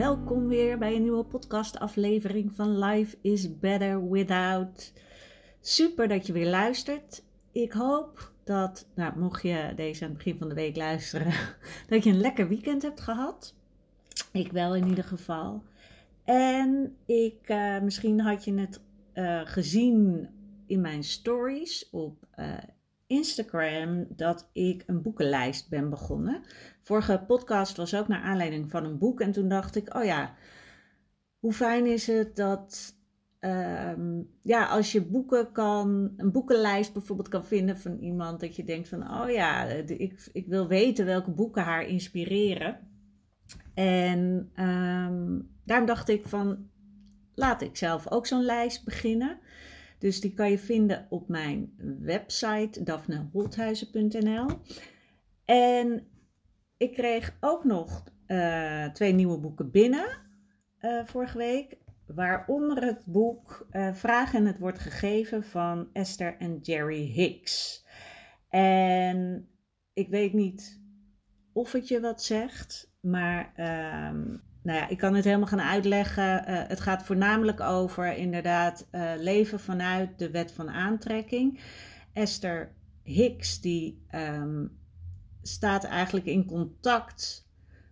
welkom weer bij een nieuwe podcastaflevering van Life is Better Without. Super dat je weer luistert. Ik hoop dat, nou, mocht je deze aan het begin van de week luisteren, dat je een lekker weekend hebt gehad. Ik wel in ieder geval. En ik, uh, misschien had je het uh, gezien in mijn stories op uh, Instagram dat ik een boekenlijst ben begonnen. Vorige podcast was ook naar aanleiding van een boek. En toen dacht ik, oh ja, hoe fijn is het dat um, ja, als je boeken kan, een boekenlijst bijvoorbeeld kan vinden van iemand, dat je denkt van, oh ja, ik, ik wil weten welke boeken haar inspireren. En um, daarom dacht ik van, laat ik zelf ook zo'n lijst beginnen. Dus die kan je vinden op mijn website daphneholthuizen.nl. En ik kreeg ook nog uh, twee nieuwe boeken binnen uh, vorige week. Waaronder het boek uh, Vragen en het wordt gegeven van Esther en Jerry Hicks. En ik weet niet of het je wat zegt, maar um, nou ja, ik kan het helemaal gaan uitleggen. Uh, het gaat voornamelijk over inderdaad uh, leven vanuit de wet van aantrekking. Esther Hicks die um, staat eigenlijk in contact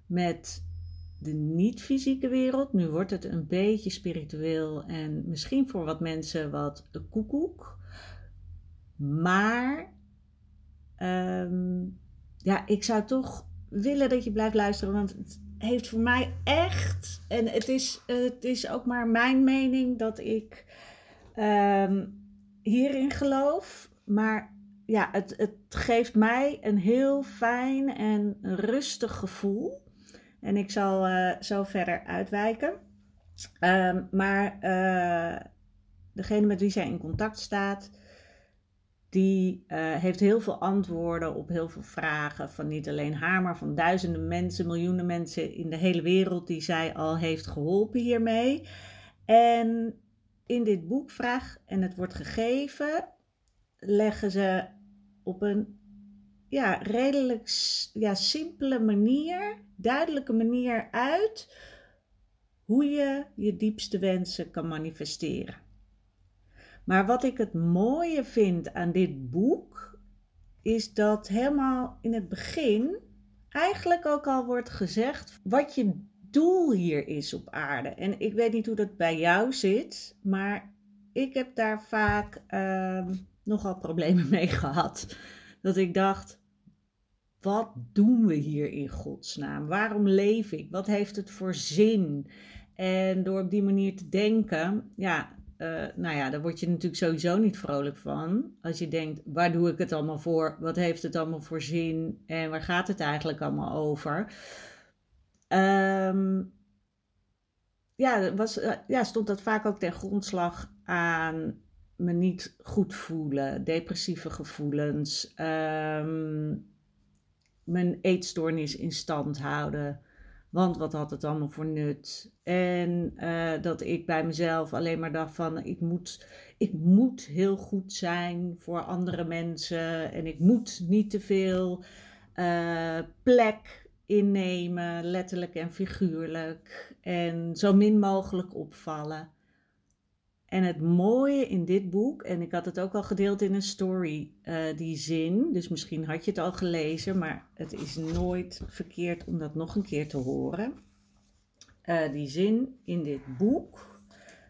met de niet-fysieke wereld. Nu wordt het een beetje spiritueel en misschien voor wat mensen wat koekoek. Maar um, ja, ik zou toch willen dat je blijft luisteren, want heeft voor mij echt, en het is, het is ook maar mijn mening dat ik um, hierin geloof, maar ja, het, het geeft mij een heel fijn en rustig gevoel. En ik zal uh, zo verder uitwijken. Um, maar uh, degene met wie zij in contact staat, die uh, heeft heel veel antwoorden op heel veel vragen van niet alleen haar, maar van duizenden mensen, miljoenen mensen in de hele wereld die zij al heeft geholpen hiermee. En in dit boek Vraag en het wordt gegeven, leggen ze op een ja, redelijk ja, simpele manier, duidelijke manier uit hoe je je diepste wensen kan manifesteren. Maar wat ik het mooie vind aan dit boek, is dat helemaal in het begin eigenlijk ook al wordt gezegd wat je doel hier is op aarde. En ik weet niet hoe dat bij jou zit, maar ik heb daar vaak uh, nogal problemen mee gehad. Dat ik dacht, wat doen we hier in godsnaam? Waarom leef ik? Wat heeft het voor zin? En door op die manier te denken, ja, uh, nou ja, daar word je natuurlijk sowieso niet vrolijk van. Als je denkt, waar doe ik het allemaal voor? Wat heeft het allemaal voor zin? En waar gaat het eigenlijk allemaal over? Um, ja, was, uh, ja, stond dat vaak ook ten grondslag aan me niet goed voelen, depressieve gevoelens, um, mijn eetstoornis in stand houden. Want wat had het allemaal voor nut? En uh, dat ik bij mezelf alleen maar dacht van ik moet, ik moet heel goed zijn voor andere mensen. En ik moet niet te veel uh, plek innemen, letterlijk en figuurlijk. En zo min mogelijk opvallen. En het mooie in dit boek, en ik had het ook al gedeeld in een story, uh, die zin, dus misschien had je het al glezen, maar het is nooit verkeerd om dat nog een keer te horen. Uh, die zin in dit boek,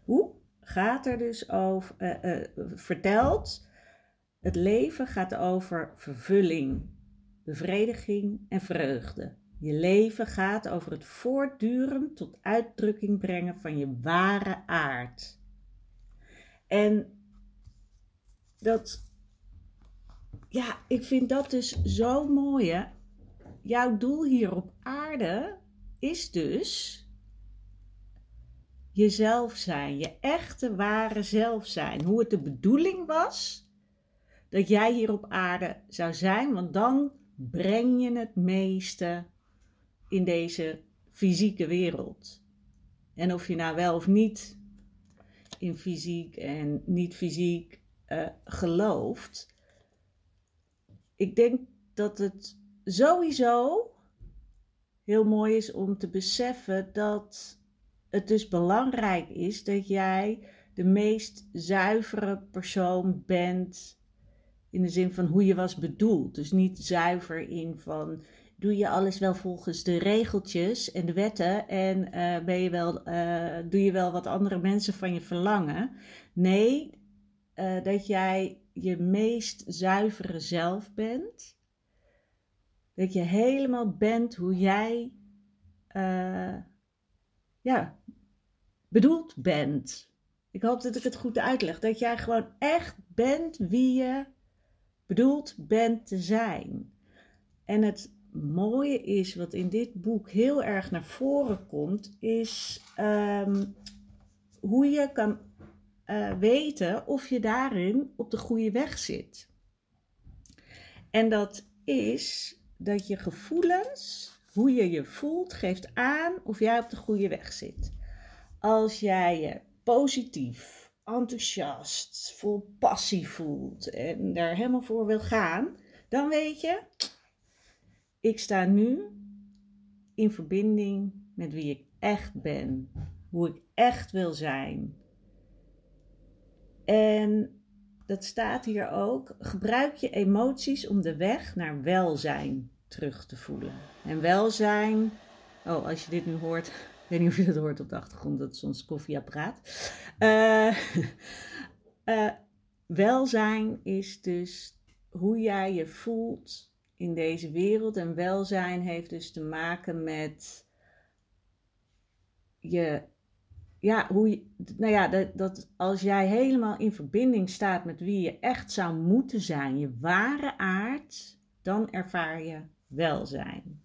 hoe gaat er dus over, uh, vertelt Het leven gaat over vervulling, bevrediging en vreugde. Je leven gaat over het voortdurend tot uitdrukking brengen van je ware aard. En dat, ja, ik vind dat dus zo mooi. Hè? Jouw doel hier op aarde is dus jezelf zijn, je echte ware zelf zijn. Hoe het de bedoeling was dat jij hier op aarde zou zijn, want dan breng je het meeste in deze fysieke wereld. En of je nou wel of niet in fysiek en niet fysiek uh, gelooft, ik denk dat het sowieso heel mooi is om te beseffen dat het dus belangrijk is dat jij de meest zuivere persoon bent in de zin van hoe je was bedoeld. Dus niet zuiver in van doe je alles wel volgens de regeltjes en de wetten en uh, ben je wel, uh, doe je wel wat andere mensen van je verlangen. Nee, uh, dat jij je meest zuivere zelf bent. Dat je helemaal bent hoe jij ja, bedoeld bent. Ik hoop dat ik het goed uitleg. Dat jij gewoon echt bent wie je bedoeld bent te zijn. En het mooie is, wat in dit boek heel erg naar voren komt, is um, hoe je kan uh, weten of je daarin op de goede weg zit. En dat is dat je gevoelens, hoe je je voelt, geeft aan of jij op de goede weg zit. Als jij je positief, enthousiast, vol passie voelt en daar helemaal voor wil gaan, dan weet je, ik sta nu in verbinding met wie ik echt ben, hoe ik echt wil zijn. En dat staat hier ook. Gebruik je emoties om de weg naar welzijn terug te voelen. En welzijn, oh, als je dit nu hoort, ik weet niet of je dat hoort op de achtergrond, dat is ons koffieapparaat. Uh, uh, welzijn is dus hoe jij je voelt in deze wereld. En welzijn heeft dus te maken met je, ja, hoe je, nou ja, dat, dat als jij helemaal in verbinding staat met wie je echt zou moeten zijn, je ware aard, dan ervaar je welzijn.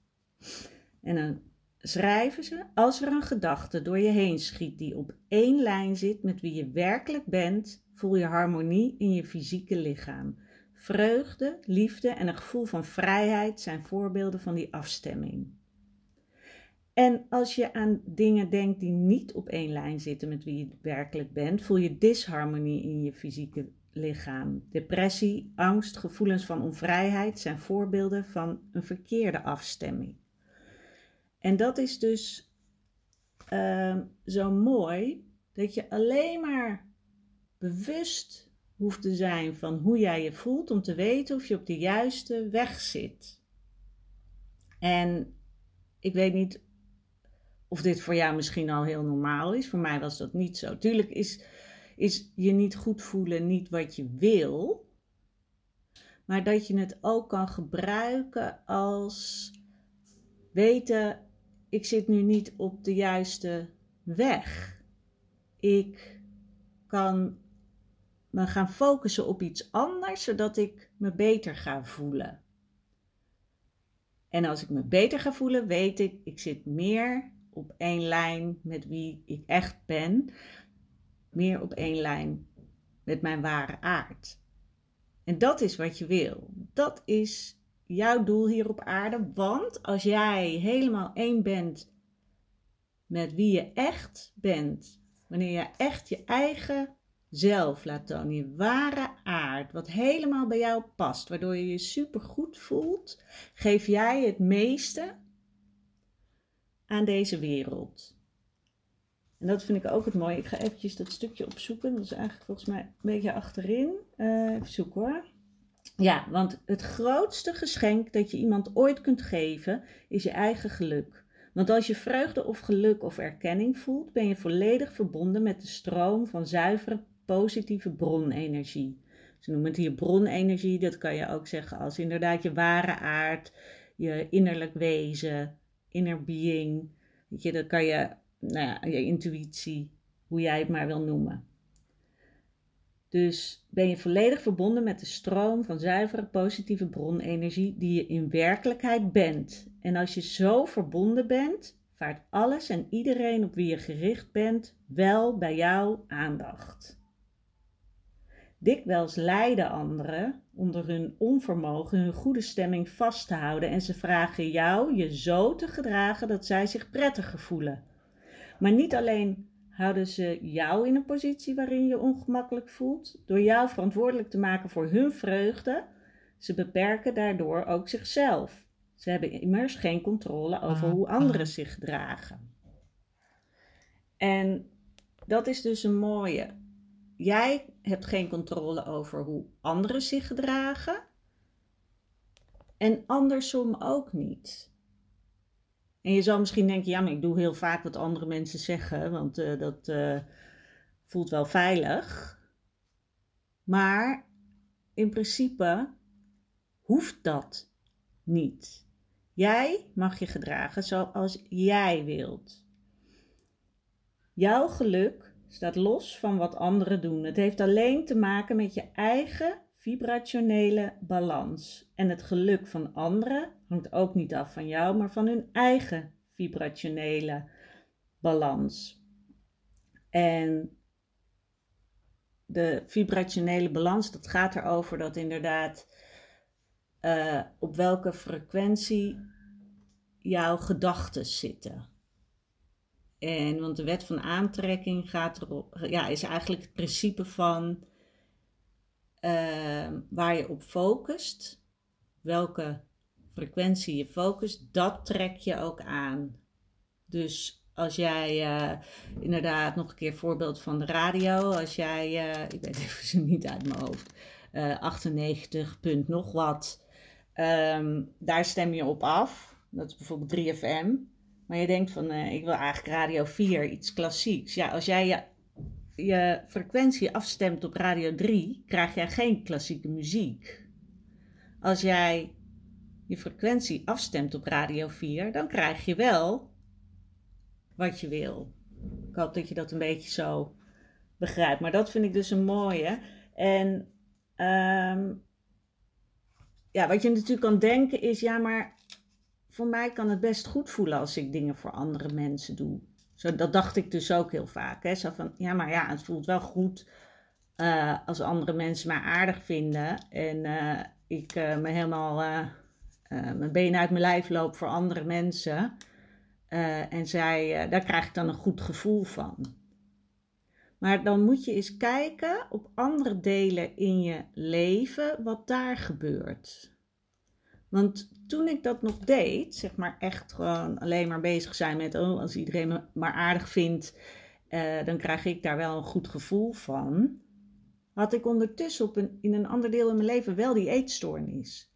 En dan schrijven ze, als er een gedachte door je heen schiet die op één lijn zit met wie je werkelijk bent, voel je harmonie in je fysieke lichaam. Vreugde, liefde en een gevoel van vrijheid zijn voorbeelden van die afstemming. En als je aan dingen denkt die niet op één lijn zitten met wie je werkelijk bent, voel je disharmonie in je fysieke lichaam. Depressie, angst, gevoelens van onvrijheid zijn voorbeelden van een verkeerde afstemming. En dat is dus uh, zo mooi dat je alleen maar bewust hoeft te zijn van hoe jij je voelt om te weten of je op de juiste weg zit. En ik weet niet of dit voor jou misschien al heel normaal is. Voor mij was dat niet zo. Tuurlijk is, is je niet goed voelen niet wat je wil, maar dat je het ook kan gebruiken als weten, ik zit nu niet op de juiste weg. Ik kan me gaan focussen op iets anders, zodat ik me beter ga voelen. En als ik me beter ga voelen, weet ik, ik zit meer op één lijn met wie ik echt ben, meer op één lijn met mijn ware aard. En dat is wat je wil. Dat is jouw doel hier op aarde. Want als jij helemaal één bent met wie je echt bent, wanneer je echt je eigen zelf laat tonen, je ware aard, wat helemaal bij jou past, waardoor je je super goed voelt, geef jij het meeste aan deze wereld. En dat vind ik ook het mooie. Ik ga eventjes dat stukje opzoeken. Dat is eigenlijk volgens mij een beetje achterin. Uh, even zoeken hoor. Ja, want het grootste geschenk dat je iemand ooit kunt geven is je eigen geluk. Want als je vreugde of geluk of erkenning voelt, ben je volledig verbonden met de stroom van zuivere positieve bronenergie. Ze noemen het hier bronenergie. Dat kan je ook zeggen als inderdaad je ware aard, je innerlijk wezen, inner being. Je, dat kan je, nou ja, je intuïtie, hoe jij het maar wil noemen. Dus ben je volledig verbonden met de stroom van zuivere positieve bronenergie die je in werkelijkheid bent. En als je zo verbonden bent, vaart alles en iedereen op wie je gericht bent wel bij jouw aandacht. Dikwijls lijden anderen onder hun onvermogen hun goede stemming vast te houden en ze vragen jou je zo te gedragen dat zij zich prettiger voelen. Maar niet alleen houden ze jou in een positie waarin je ongemakkelijk voelt, door jou verantwoordelijk te maken voor hun vreugde, ze beperken daardoor ook zichzelf. Ze hebben immers geen controle over hoe anderen zich gedragen. En dat is dus een mooie. Jij hebt geen controle over hoe anderen zich gedragen. En andersom ook niet. En je zal misschien denken, ja, maar ik doe heel vaak wat andere mensen zeggen, want uh, dat uh, voelt wel veilig. Maar in principe hoeft dat niet. Jij mag je gedragen zoals jij wilt. Jouw geluk staat los van wat anderen doen. Het heeft alleen te maken met je eigen vibrationele balans. En het geluk van anderen hangt ook niet af van jou, maar van hun eigen vibrationele balans. En de vibrationele balans, dat gaat erover dat inderdaad uh, op welke frequentie jouw gedachten zitten. En want de wet van aantrekking gaat erop, ja, is eigenlijk het principe van uh, waar je op focust, welke frequentie je focust, dat trek je ook aan. Dus als jij uh, inderdaad nog een keer voorbeeld van de radio, als jij, uh, ik weet even ze niet uit mijn hoofd, 98 punt nog wat, um, daar stem je op af. Dat is bijvoorbeeld 3FM. Maar je denkt van, ik wil eigenlijk Radio 4, iets klassieks. Ja, als jij je frequentie afstemt op radio 3, krijg jij geen klassieke muziek. Als jij je frequentie afstemt op radio 4, dan krijg je wel wat je wil. Ik hoop dat je dat een beetje zo begrijpt. Maar dat vind ik dus een mooie. En um, ja, wat je natuurlijk kan denken is, ja, maar voor mij kan het best goed voelen als ik dingen voor andere mensen doe. Zo, dat dacht ik dus ook heel vaak. Hè? Zo van, ja, maar ja, het voelt wel goed uh, als andere mensen mij aardig vinden. En uh, ik uh, me helemaal mijn benen uit mijn lijf loop voor andere mensen. en zij, daar krijg ik dan een goed gevoel van. Maar dan moet je eens kijken op andere delen in je leven wat daar gebeurt. Want toen ik dat nog deed, zeg maar echt gewoon alleen maar bezig zijn met, oh, als iedereen me maar aardig vindt, uh, dan krijg ik daar wel een goed gevoel van. Had ik ondertussen op in een ander deel in mijn leven wel die eetstoornis.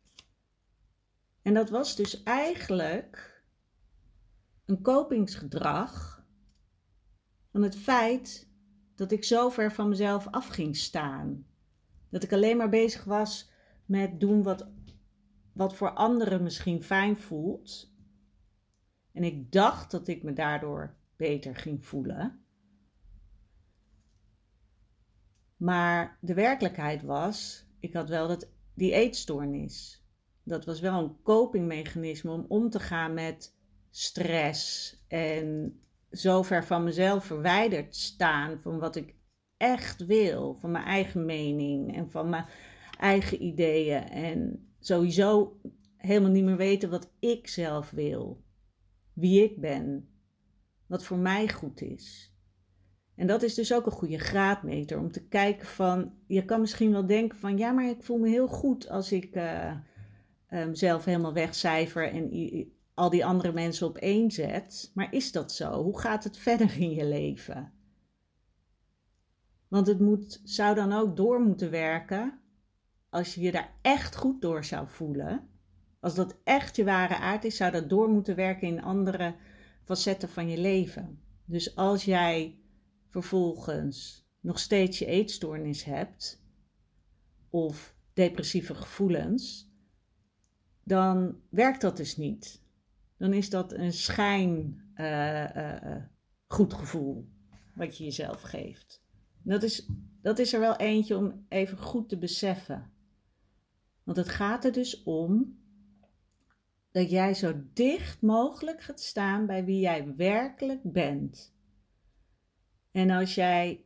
En dat was dus eigenlijk een kopingsgedrag van het feit dat ik zo ver van mezelf af ging staan. Dat ik alleen maar bezig was met doen wat wat voor anderen misschien fijn voelt. En ik dacht dat ik me daardoor beter ging voelen. Maar de werkelijkheid was, ik had wel dat, die eetstoornis. Dat was wel een copingmechanisme om om te gaan met stress en zo ver van mezelf verwijderd staan van wat ik echt wil, van mijn eigen mening en van mijn eigen ideeën. En sowieso helemaal niet meer weten wat ik zelf wil, wie ik ben, wat voor mij goed is. En dat is dus ook een goede graadmeter om te kijken van, je kan misschien wel denken van, ja, maar ik voel me heel goed als ik uh, mezelf helemaal wegcijfer en al die andere mensen op één zet. Maar is dat zo? Hoe gaat het verder in je leven? Want het moet, zou dan ook door moeten werken als je je daar echt goed door zou voelen, als dat echt je ware aard is, zou dat door moeten werken in andere facetten van je leven. Dus als jij vervolgens nog steeds je eetstoornis hebt, of depressieve gevoelens, dan werkt dat dus niet. Dan is dat een schijn uh, goed gevoel wat je jezelf geeft. Dat is, dat is er wel eentje om even goed te beseffen. Want het gaat er dus om dat jij zo dicht mogelijk gaat staan bij wie jij werkelijk bent. En als jij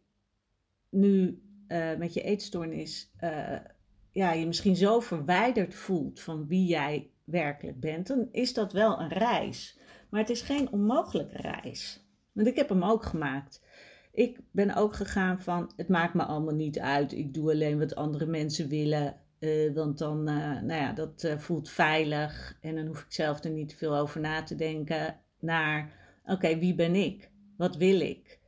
nu uh, met je eetstoornis uh, ja, je misschien zo verwijderd voelt van wie jij werkelijk bent, dan is dat wel een reis. Maar het is geen onmogelijke reis. Want ik heb hem ook gemaakt. Ik ben ook gegaan van het maakt me allemaal niet uit. Ik doe alleen wat andere mensen willen. Uh, want dan, uh, nou ja, dat uh, voelt veilig. En dan hoef ik zelf er niet veel over na te denken. Naar, oké, wie ben ik? Wat wil ik?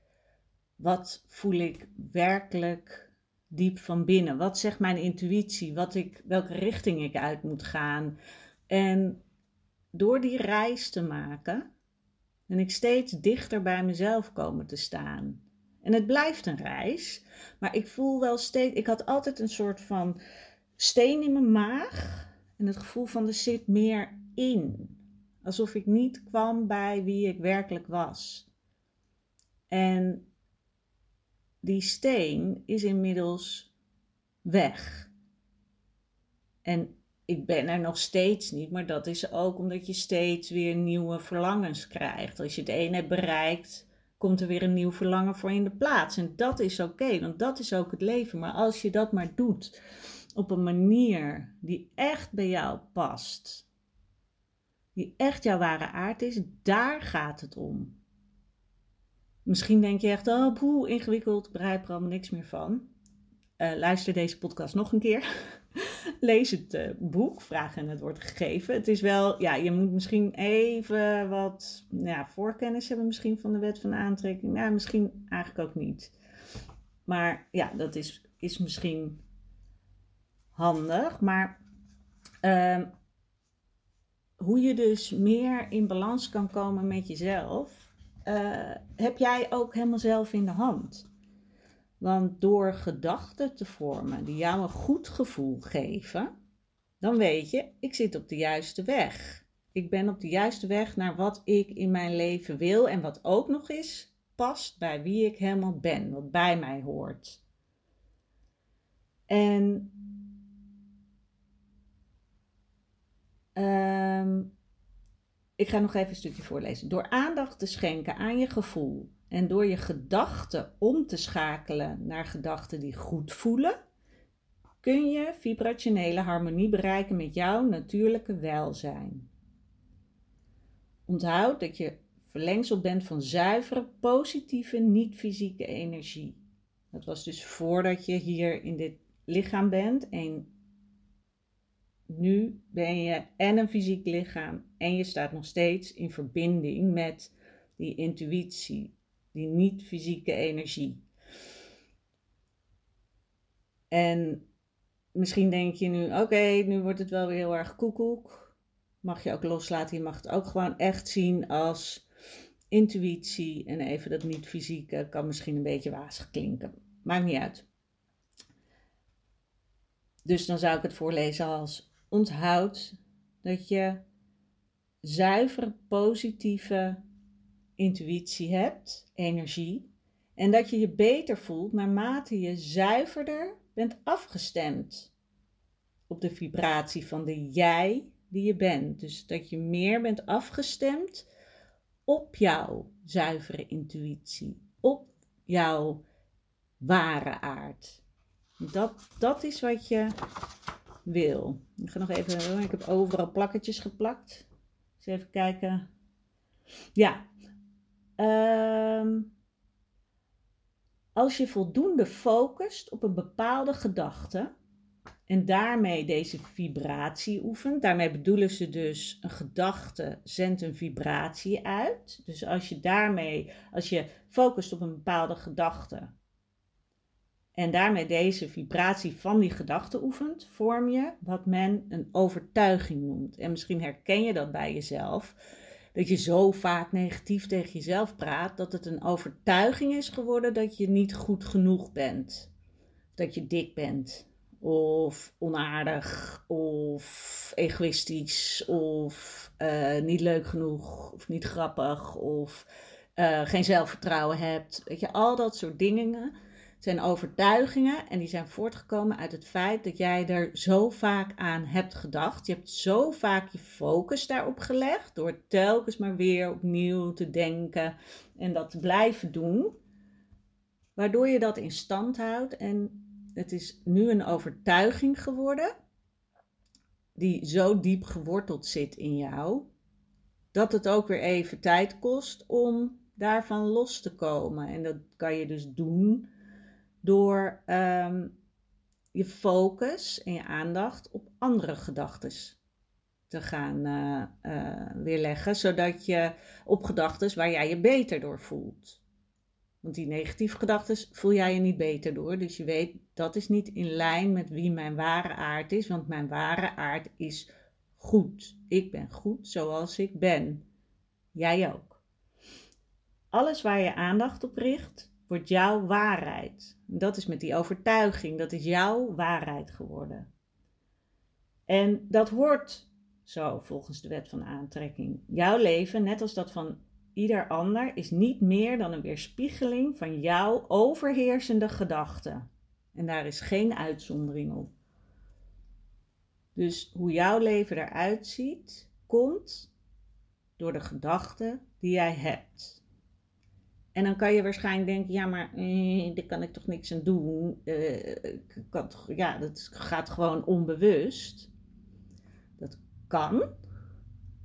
Wat voel ik werkelijk diep van binnen? Wat zegt mijn intuïtie? Wat ik, welke richting ik uit moet gaan? En door die reis te maken, ben ik steeds dichter bij mezelf komen te staan. En het blijft een reis, maar ik voel wel steeds, ik had altijd een soort van steen in mijn maag en het gevoel van er zit meer in. Alsof ik niet kwam bij wie ik werkelijk was. En die steen is inmiddels weg. En ik ben er nog steeds niet, maar dat is ook omdat je steeds weer nieuwe verlangens krijgt. Als je het een hebt bereikt, komt er weer een nieuw verlangen voor in de plaats. En dat is oké, want dat is ook het leven. Maar als je dat maar doet op een manier die echt bij jou past, die echt jouw ware aard is, daar gaat het om. Misschien denk je echt, oh, poeh, ingewikkeld, begrijp er allemaal niks meer van. Uh, luister deze podcast nog een keer. Lees het uh, boek, Vraag en het wordt gegeven. Het is wel, ja, je moet misschien even wat ja, voorkennis hebben misschien van de wet van aantrekking. Ja, misschien eigenlijk ook niet. Maar ja, dat is, is misschien handig. Maar uh, hoe je dus meer in balans kan komen met jezelf, uh, heb jij ook helemaal zelf in de hand. Want door gedachten te vormen die jou een goed gevoel geven, dan weet je, ik zit op de juiste weg. Ik ben op de juiste weg naar wat ik in mijn leven wil en wat ook nog eens past bij wie ik helemaal ben, wat bij mij hoort. En um, ik ga nog even een stukje voorlezen. Door aandacht te schenken aan je gevoel en door je gedachten om te schakelen naar gedachten die goed voelen, kun je vibrationele harmonie bereiken met jouw natuurlijke welzijn. Onthoud dat je verlengsel bent van zuivere, positieve, niet-fysieke energie. Dat was dus voordat je hier in dit lichaam bent. En nu ben je en een fysiek lichaam en je staat nog steeds in verbinding met die intuïtie, die niet-fysieke energie. En misschien denk je nu, oké, nu wordt het wel weer heel erg koekoek. Mag je ook loslaten, je mag het ook gewoon echt zien als intuïtie. En even dat niet-fysieke kan misschien een beetje wazig klinken. Maakt niet uit. Dus dan zou ik het voorlezen als onthoud dat je zuivere positieve intuïtie hebt, energie, en dat je je beter voelt naarmate je zuiverder bent afgestemd op de vibratie van de jij die je bent. Dus dat je meer bent afgestemd op jouw zuivere intuïtie, op jouw ware aard. Dat, dat is wat je wil. Ik ga nog even, ik heb overal plakketjes geplakt. Dus even kijken. Ja, Ehm, als je voldoende focust op een bepaalde gedachte en daarmee deze vibratie oefent, daarmee bedoelen ze dus een gedachte zendt een vibratie uit. Dus als je daarmee, als je focust op een bepaalde gedachte en daarmee deze vibratie van die gedachte oefent, vorm je wat men een overtuiging noemt. En misschien herken je dat bij jezelf dat je zo vaak negatief tegen jezelf praat, dat het een overtuiging is geworden dat je niet goed genoeg bent. Dat je dik bent. of onaardig, of egoïstisch, of eh, niet leuk genoeg, of niet grappig, of uh, geen zelfvertrouwen hebt. Weet je, al dat soort dingen zijn overtuigingen en die zijn voortgekomen uit het feit dat jij er zo vaak aan hebt gedacht. Je hebt zo vaak je focus daarop gelegd door telkens maar weer opnieuw te denken en dat te blijven doen, waardoor je dat in stand houdt en het is nu een overtuiging geworden die zo diep geworteld zit in jou, dat het ook weer even tijd kost om daarvan los te komen. En dat kan je dus doen door ehm, je focus en je aandacht op andere gedachten te gaan uh, uh, weerleggen, zodat je op gedachten waar jij je beter door voelt. Want die negatieve gedachten voel jij je niet beter door. Dus je weet, dat is niet in lijn met wie mijn ware aard is. Want mijn ware aard is goed. Ik ben goed zoals ik ben. Jij ook. Alles waar je aandacht op richt, wordt jouw waarheid. Dat is met die overtuiging, dat is jouw waarheid geworden. En dat hoort zo volgens de wet van aantrekking. Jouw leven, net als dat van ieder ander, is niet meer dan een weerspiegeling van jouw overheersende gedachten. En daar is geen uitzondering op. Dus hoe jouw leven eruit ziet, komt door de gedachten die jij hebt. En dan kan je waarschijnlijk denken, ja, maar eh, daar kan ik toch niks aan doen. Uh, kan ja, dat gaat gewoon onbewust. Dat kan.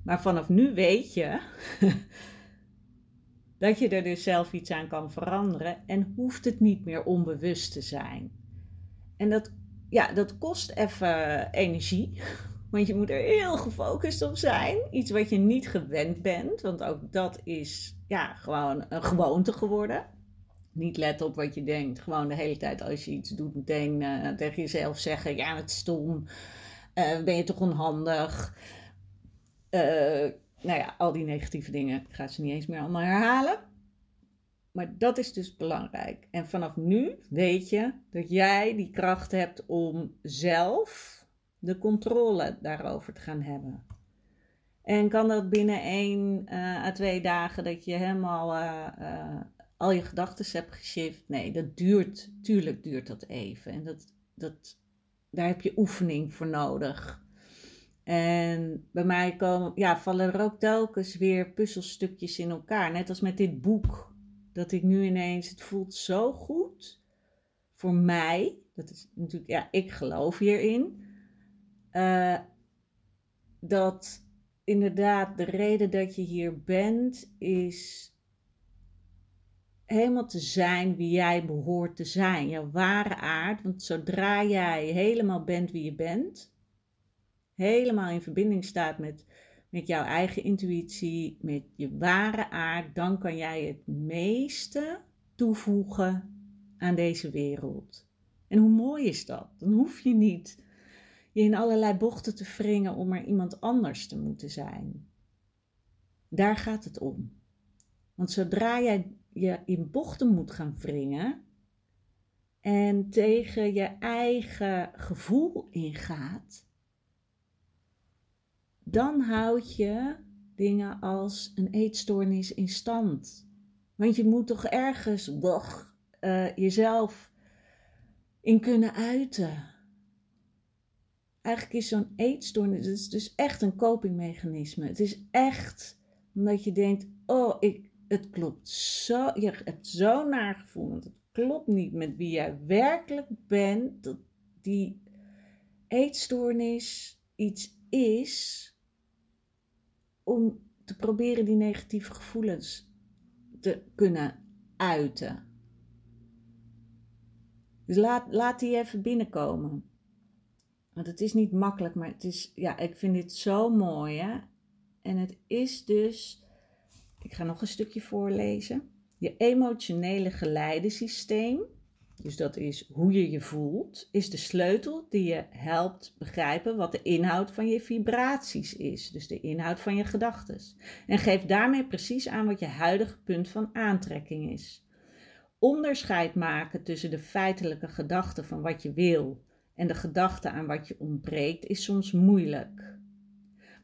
Maar vanaf nu weet je dat je er dus zelf iets aan kan veranderen en hoeft het niet meer onbewust te zijn. En dat, ja, dat kost even energie, want je moet er heel gefocust op zijn. Iets wat je niet gewend bent, want ook dat is ja, gewoon een gewoonte geworden. Niet letten op wat je denkt. Gewoon de hele tijd als je iets doet, meteen uh, tegen jezelf zeggen: Ja, het is stom. Uh, ben je toch onhandig? Uh, nou ja, al die negatieve dingen. Ik ga ze niet eens meer allemaal herhalen. Maar dat is dus belangrijk. En vanaf nu weet je dat jij die kracht hebt om zelf de controle daarover te gaan hebben. En kan dat binnen één uh, à twee dagen dat je helemaal uh, uh, al je gedachten hebt geshift? Nee, dat duurt, tuurlijk duurt dat even. En dat, dat, daar heb je oefening voor nodig. En bij mij komen, ja, vallen er ook telkens weer puzzelstukjes in elkaar. Net als met dit boek. Dat ik nu ineens, het voelt zo goed voor mij. Dat is natuurlijk, ja, ik geloof hierin. Dat inderdaad de reden dat je hier bent is helemaal te zijn wie jij behoort te zijn, jouw ware aard. Want zodra jij helemaal bent wie je bent, helemaal in verbinding staat met, met jouw eigen intuïtie, met je ware aard, dan kan jij het meeste toevoegen aan deze wereld. En hoe mooi is dat? Dan hoef je niet je in allerlei bochten te wringen om er iemand anders te moeten zijn. Daar gaat het om. Want zodra jij je in bochten moet gaan wringen en tegen je eigen gevoel ingaat, dan houd je dingen als een eetstoornis in stand. Want je moet toch ergens uh, jezelf in kunnen uiten eigenlijk is zo'n eetstoornis, het is dus echt een copingmechanisme. Het is echt omdat je denkt, oh, ik, het klopt zo, je hebt zo'n nagevoel, want het klopt niet met wie jij werkelijk bent, dat die eetstoornis iets is om te proberen die negatieve gevoelens te kunnen uiten. Dus laat, laat die even binnenkomen. Want het is niet makkelijk, maar het is, ja, ik vind dit zo mooi. Hè? En het is dus, ik ga nog een stukje voorlezen. Je emotionele geleidesysteem, dus dat is hoe je je voelt, is de sleutel die je helpt begrijpen wat de inhoud van je vibraties is, dus de inhoud van je gedachten. En geeft daarmee precies aan wat je huidige punt van aantrekking is. Onderscheid maken tussen de feitelijke gedachten van wat je wil en de gedachte aan wat je ontbreekt is soms moeilijk.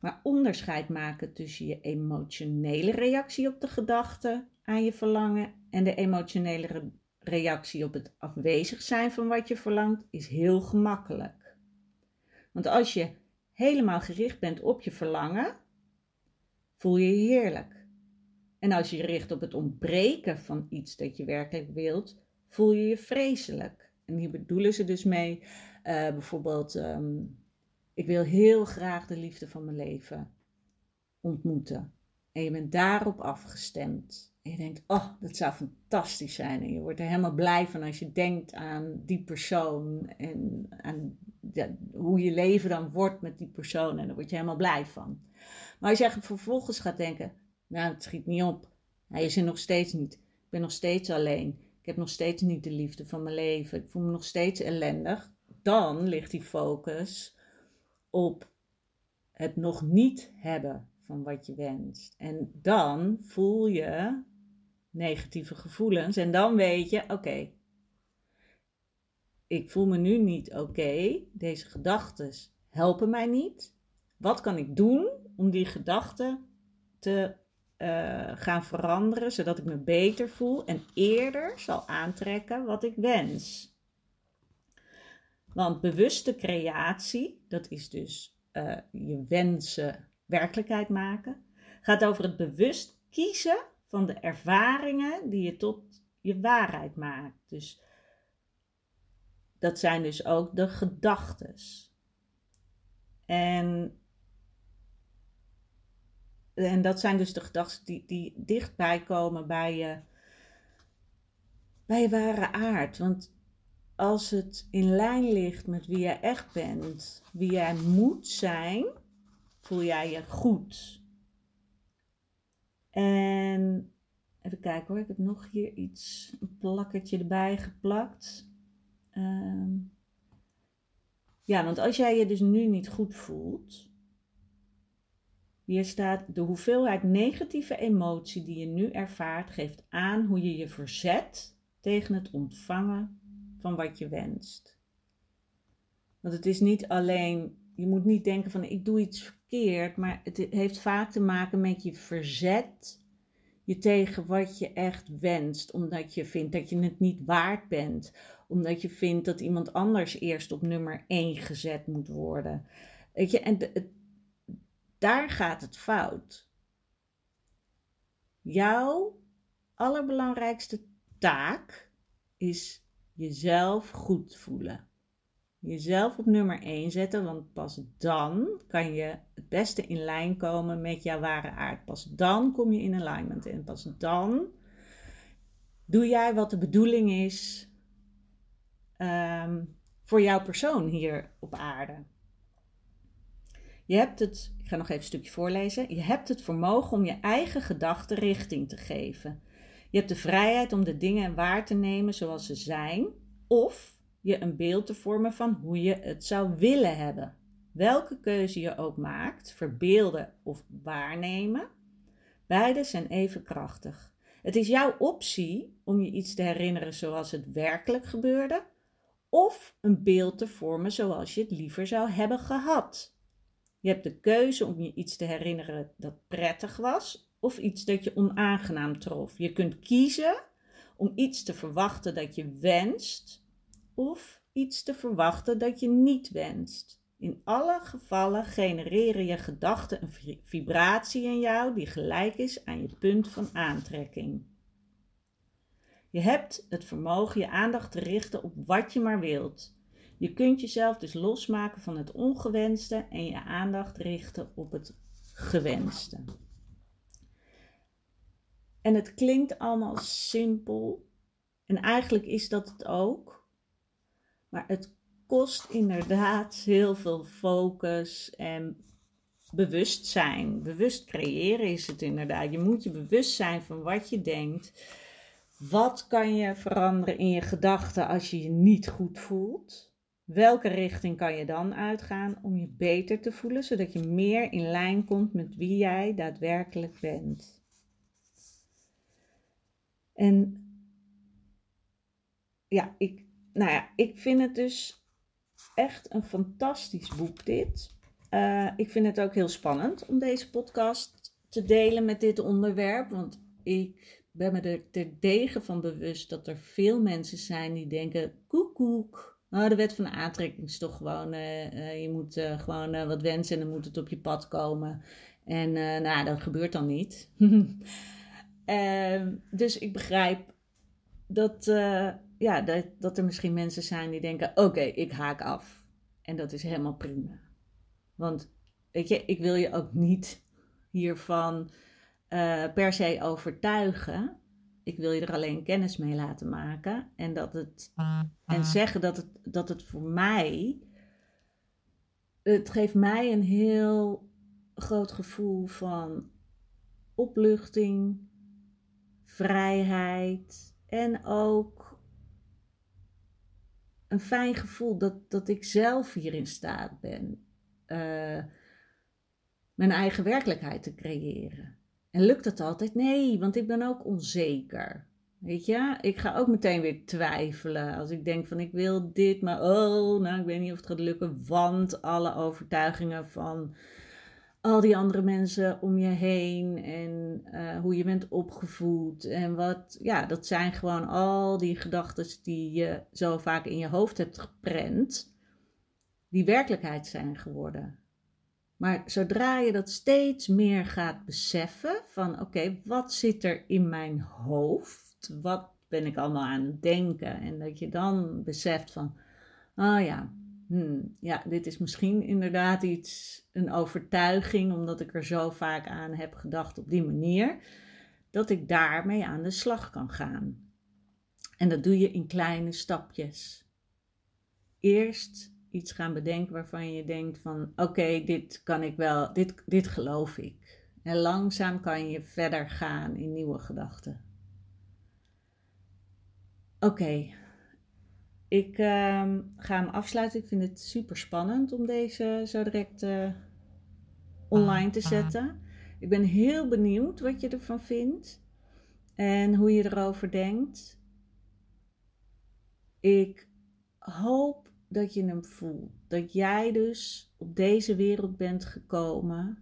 Maar onderscheid maken tussen je emotionele reactie op de gedachte aan je verlangen en de emotionele reactie op het afwezig zijn van wat je verlangt is heel gemakkelijk. Want als je helemaal gericht bent op je verlangen, voel je je heerlijk. En als je je richt op het ontbreken van iets dat je werkelijk wilt, voel je je vreselijk. En hier bedoelen ze dus mee uh, bijvoorbeeld, ehm, ik wil heel graag de liefde van mijn leven ontmoeten. En je bent daarop afgestemd. En je denkt, oh, dat zou fantastisch zijn. En je wordt er helemaal blij van als je denkt aan die persoon en aan hoe je leven dan wordt met die persoon. En daar word je helemaal blij van. Maar als je vervolgens gaat denken, nou, het schiet niet op. Hij is er nog steeds niet. Ik ben nog steeds alleen. Ik heb nog steeds niet de liefde van mijn leven. Ik voel me nog steeds ellendig. Dan ligt die focus op het nog niet hebben van wat je wenst. En dan voel je negatieve gevoelens. En dan weet je, oké, ik voel me nu niet oké. Deze gedachten helpen mij niet. Wat kan ik doen om die gedachten te uh, gaan veranderen, zodat ik me beter voel en eerder zal aantrekken wat ik wens? Want bewuste creatie, dat is dus uh, je wensen werkelijkheid maken, gaat over het bewust kiezen van de ervaringen die je tot je waarheid maakt. Dus dat zijn dus ook de gedachtes. En, en dat zijn dus de gedachten die, die dichtbij komen bij je, bij je ware aard. Want als het in lijn ligt met wie jij echt bent, wie jij moet zijn, voel jij je goed. En even kijken hoor, ik heb nog hier iets, een plakketje erbij geplakt. Ehm, ja, want als jij je dus nu niet goed voelt, hier staat de hoeveelheid negatieve emotie die je nu ervaart, geeft aan hoe je je verzet tegen het ontvangen van wat je wenst. Want het is niet alleen, je moet niet denken van ik doe iets verkeerd, maar het heeft vaak te maken met je verzet je tegen wat je echt wenst, omdat je vindt dat je het niet waard bent, omdat je vindt dat iemand anders eerst op nummer 1 gezet moet worden. Weet je, en daar gaat het fout. Jouw allerbelangrijkste taak is jezelf goed voelen. Jezelf op nummer 1 zetten, want pas dan kan je het beste in lijn komen met jouw ware aard. Pas dan kom je in alignment en pas dan doe jij wat de bedoeling is um, voor jouw persoon hier op aarde. Je hebt het, ik ga nog even een stukje voorlezen. Je hebt het vermogen om je eigen gedachten richting te geven. Je hebt de vrijheid om de dingen waar te nemen zoals ze zijn, of je een beeld te vormen van hoe je het zou willen hebben. Welke keuze je ook maakt, verbeelden of waarnemen, beide zijn even krachtig. Het is jouw optie om je iets te herinneren zoals het werkelijk gebeurde, of een beeld te vormen zoals je het liever zou hebben gehad. Je hebt de keuze om je iets te herinneren dat prettig was of iets dat je onaangenaam trof. Je kunt kiezen om iets te verwachten dat je wenst of iets te verwachten dat je niet wenst. In alle gevallen genereren je gedachten een vibratie in jou die gelijk is aan je punt van aantrekking. Je hebt het vermogen je aandacht te richten op wat je maar wilt. Je kunt jezelf dus losmaken van het ongewenste en je aandacht richten op het gewenste. En het klinkt allemaal simpel. En eigenlijk is dat het ook. Maar het kost inderdaad heel veel focus en bewustzijn. Bewust creëren is het inderdaad. Je moet je bewust zijn van wat je denkt. Wat kan je veranderen in je gedachten als je je niet goed voelt? Welke richting kan je dan uitgaan om je beter te voelen, zodat je meer in lijn komt met wie jij daadwerkelijk bent? En ja, ik, nou ja, ik vind het dus echt een fantastisch boek dit. Eh, ik vind het ook heel spannend om deze podcast te delen met dit onderwerp. Want ik ben me er terdege van bewust dat er veel mensen zijn die denken: koekoek. Nou, de wet van de aantrekking is toch gewoon, uh, je moet gewoon wat wensen en dan moet het op je pad komen. En nou, dat gebeurt dan niet. Ehm, dus ik begrijp dat, ja, dat, dat er misschien mensen zijn die denken: oké, ik haak af. En dat is helemaal prima. Want weet je, ik wil je ook niet hiervan per se overtuigen. Ik wil je er alleen kennis mee laten maken. En, dat het, en zeggen dat het, dat het voor mij. Het geeft mij een heel groot gevoel van opluchting, vrijheid en ook een fijn gevoel dat, dat ik zelf hier in staat ben uh, mijn eigen werkelijkheid te creëren. En lukt dat altijd? Nee, want ik ben ook onzeker. Weet je, ik ga ook meteen weer twijfelen. Als ik denk van ik wil dit, maar oh, nou ik weet niet of het gaat lukken. Want alle overtuigingen van al die andere mensen om je heen en uh, hoe je bent opgevoed en wat, ja, dat zijn gewoon al die gedachten die je zo vaak in je hoofd hebt geprent, die werkelijkheid zijn geworden. Maar zodra je dat steeds meer gaat beseffen van oké, wat zit er in mijn hoofd? Wat ben ik allemaal aan het denken? En dat je dan beseft van, oh ja, hmm, ja, dit is misschien inderdaad iets, een overtuiging, omdat ik er zo vaak aan heb gedacht op die manier, dat ik daarmee aan de slag kan gaan. En dat doe je in kleine stapjes. Eerst iets gaan bedenken waarvan je denkt van oké, dit kan ik wel, dit, dit geloof ik. En langzaam kan je verder gaan in nieuwe gedachten. Oké, ik ehm, ga hem afsluiten. Ik vind het super spannend om deze zo direct uh, online te zetten. Ik ben heel benieuwd wat je ervan vindt en hoe je erover denkt. Ik hoop dat je hem voelt. Dat jij dus op deze wereld bent gekomen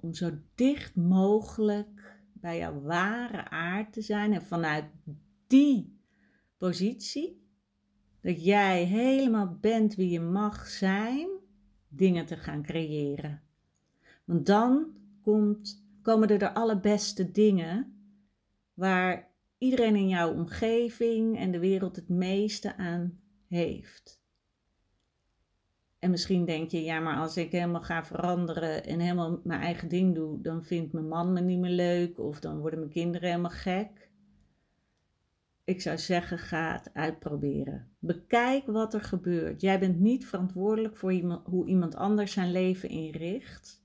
om zo dicht mogelijk bij jouw ware aard te zijn. En vanuit die positie, dat jij helemaal bent wie je mag zijn, dingen te gaan creëren. Want dan komt, komen er de allerbeste dingen waar iedereen in jouw omgeving en de wereld het meeste aan heeft. En misschien denk je, ja, maar als ik helemaal ga veranderen en helemaal mijn eigen ding doe, dan vindt mijn man me niet meer leuk of dan worden mijn kinderen helemaal gek. Ik zou zeggen, ga het uitproberen. Bekijk wat er gebeurt. Jij bent niet verantwoordelijk voor hoe iemand anders zijn leven inricht.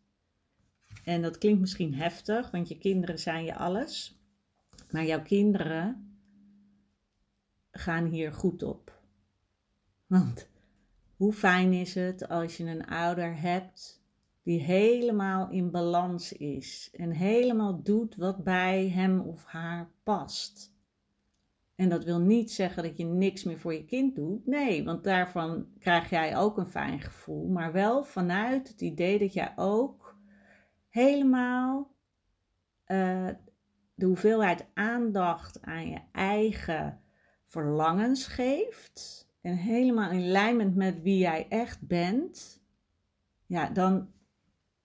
En dat klinkt misschien heftig, want je kinderen zijn je alles. Maar jouw kinderen gaan hier goed op. Want hoe fijn is het als je een ouder hebt die helemaal in balans is en helemaal doet wat bij hem of haar past. En dat wil niet zeggen dat je niks meer voor je kind doet. Nee, want daarvan krijg jij ook een fijn gevoel. Maar wel vanuit het idee dat jij ook helemaal uh, de hoeveelheid aandacht aan je eigen verlangens geeft en helemaal in lijn met wie jij echt bent, ja, dan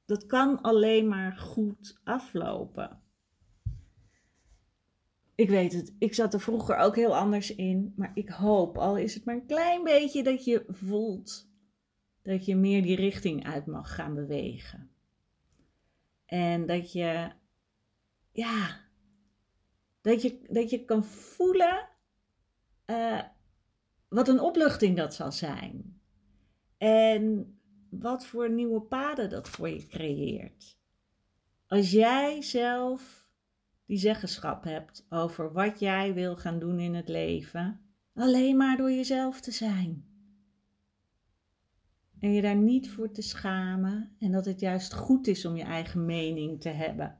dat kan alleen maar goed aflopen. Ik weet het, ik zat er vroeger ook heel anders in, maar ik hoop, al is het maar een klein beetje, dat je voelt dat je meer die richting uit mag gaan bewegen. En dat je, ja, dat je, dat je kan voelen uh, wat een opluchting dat zal zijn. En wat voor nieuwe paden dat voor je creëert. Als jij zelf die zeggenschap hebt over wat jij wil gaan doen in het leven, alleen maar door jezelf te zijn. En je daar niet voor te schamen en dat het juist goed is om je eigen mening te hebben.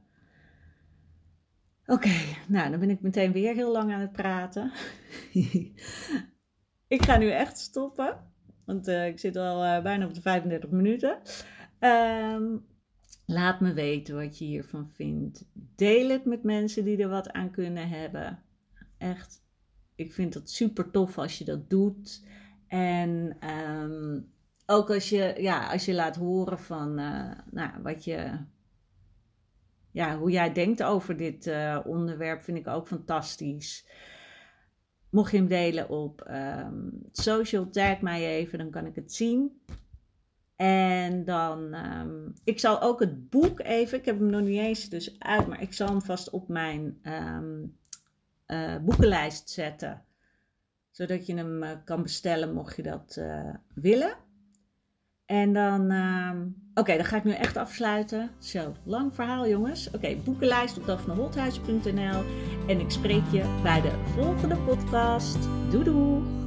Oké, nou dan ben ik meteen weer heel lang aan het praten. Ik ga nu echt stoppen. Want ik zit al bijna op de 35 minuten. Ehm, laat me weten wat je hiervan vindt. Deel het met mensen die er wat aan kunnen hebben. Echt, ik vind het super tof als je dat doet. En ehm, ook als je, ja, als je laat horen van nou, wat je ja, hoe jij denkt over dit onderwerp vind ik ook fantastisch. Mocht je hem delen op um, social, tag mij even, dan kan ik het zien. En dan, um, ik zal ook het boek even, ik heb hem nog niet eens dus uit, maar ik zal hem vast op mijn um, uh, boekenlijst zetten. Zodat je hem uh, kan bestellen mocht je dat willen. En dan, uh, oké, dan ga ik nu echt afsluiten. Zo, lang verhaal jongens. Oké, boekenlijst op dafneholthuis.nl en ik spreek je bij de volgende podcast. Doei doei!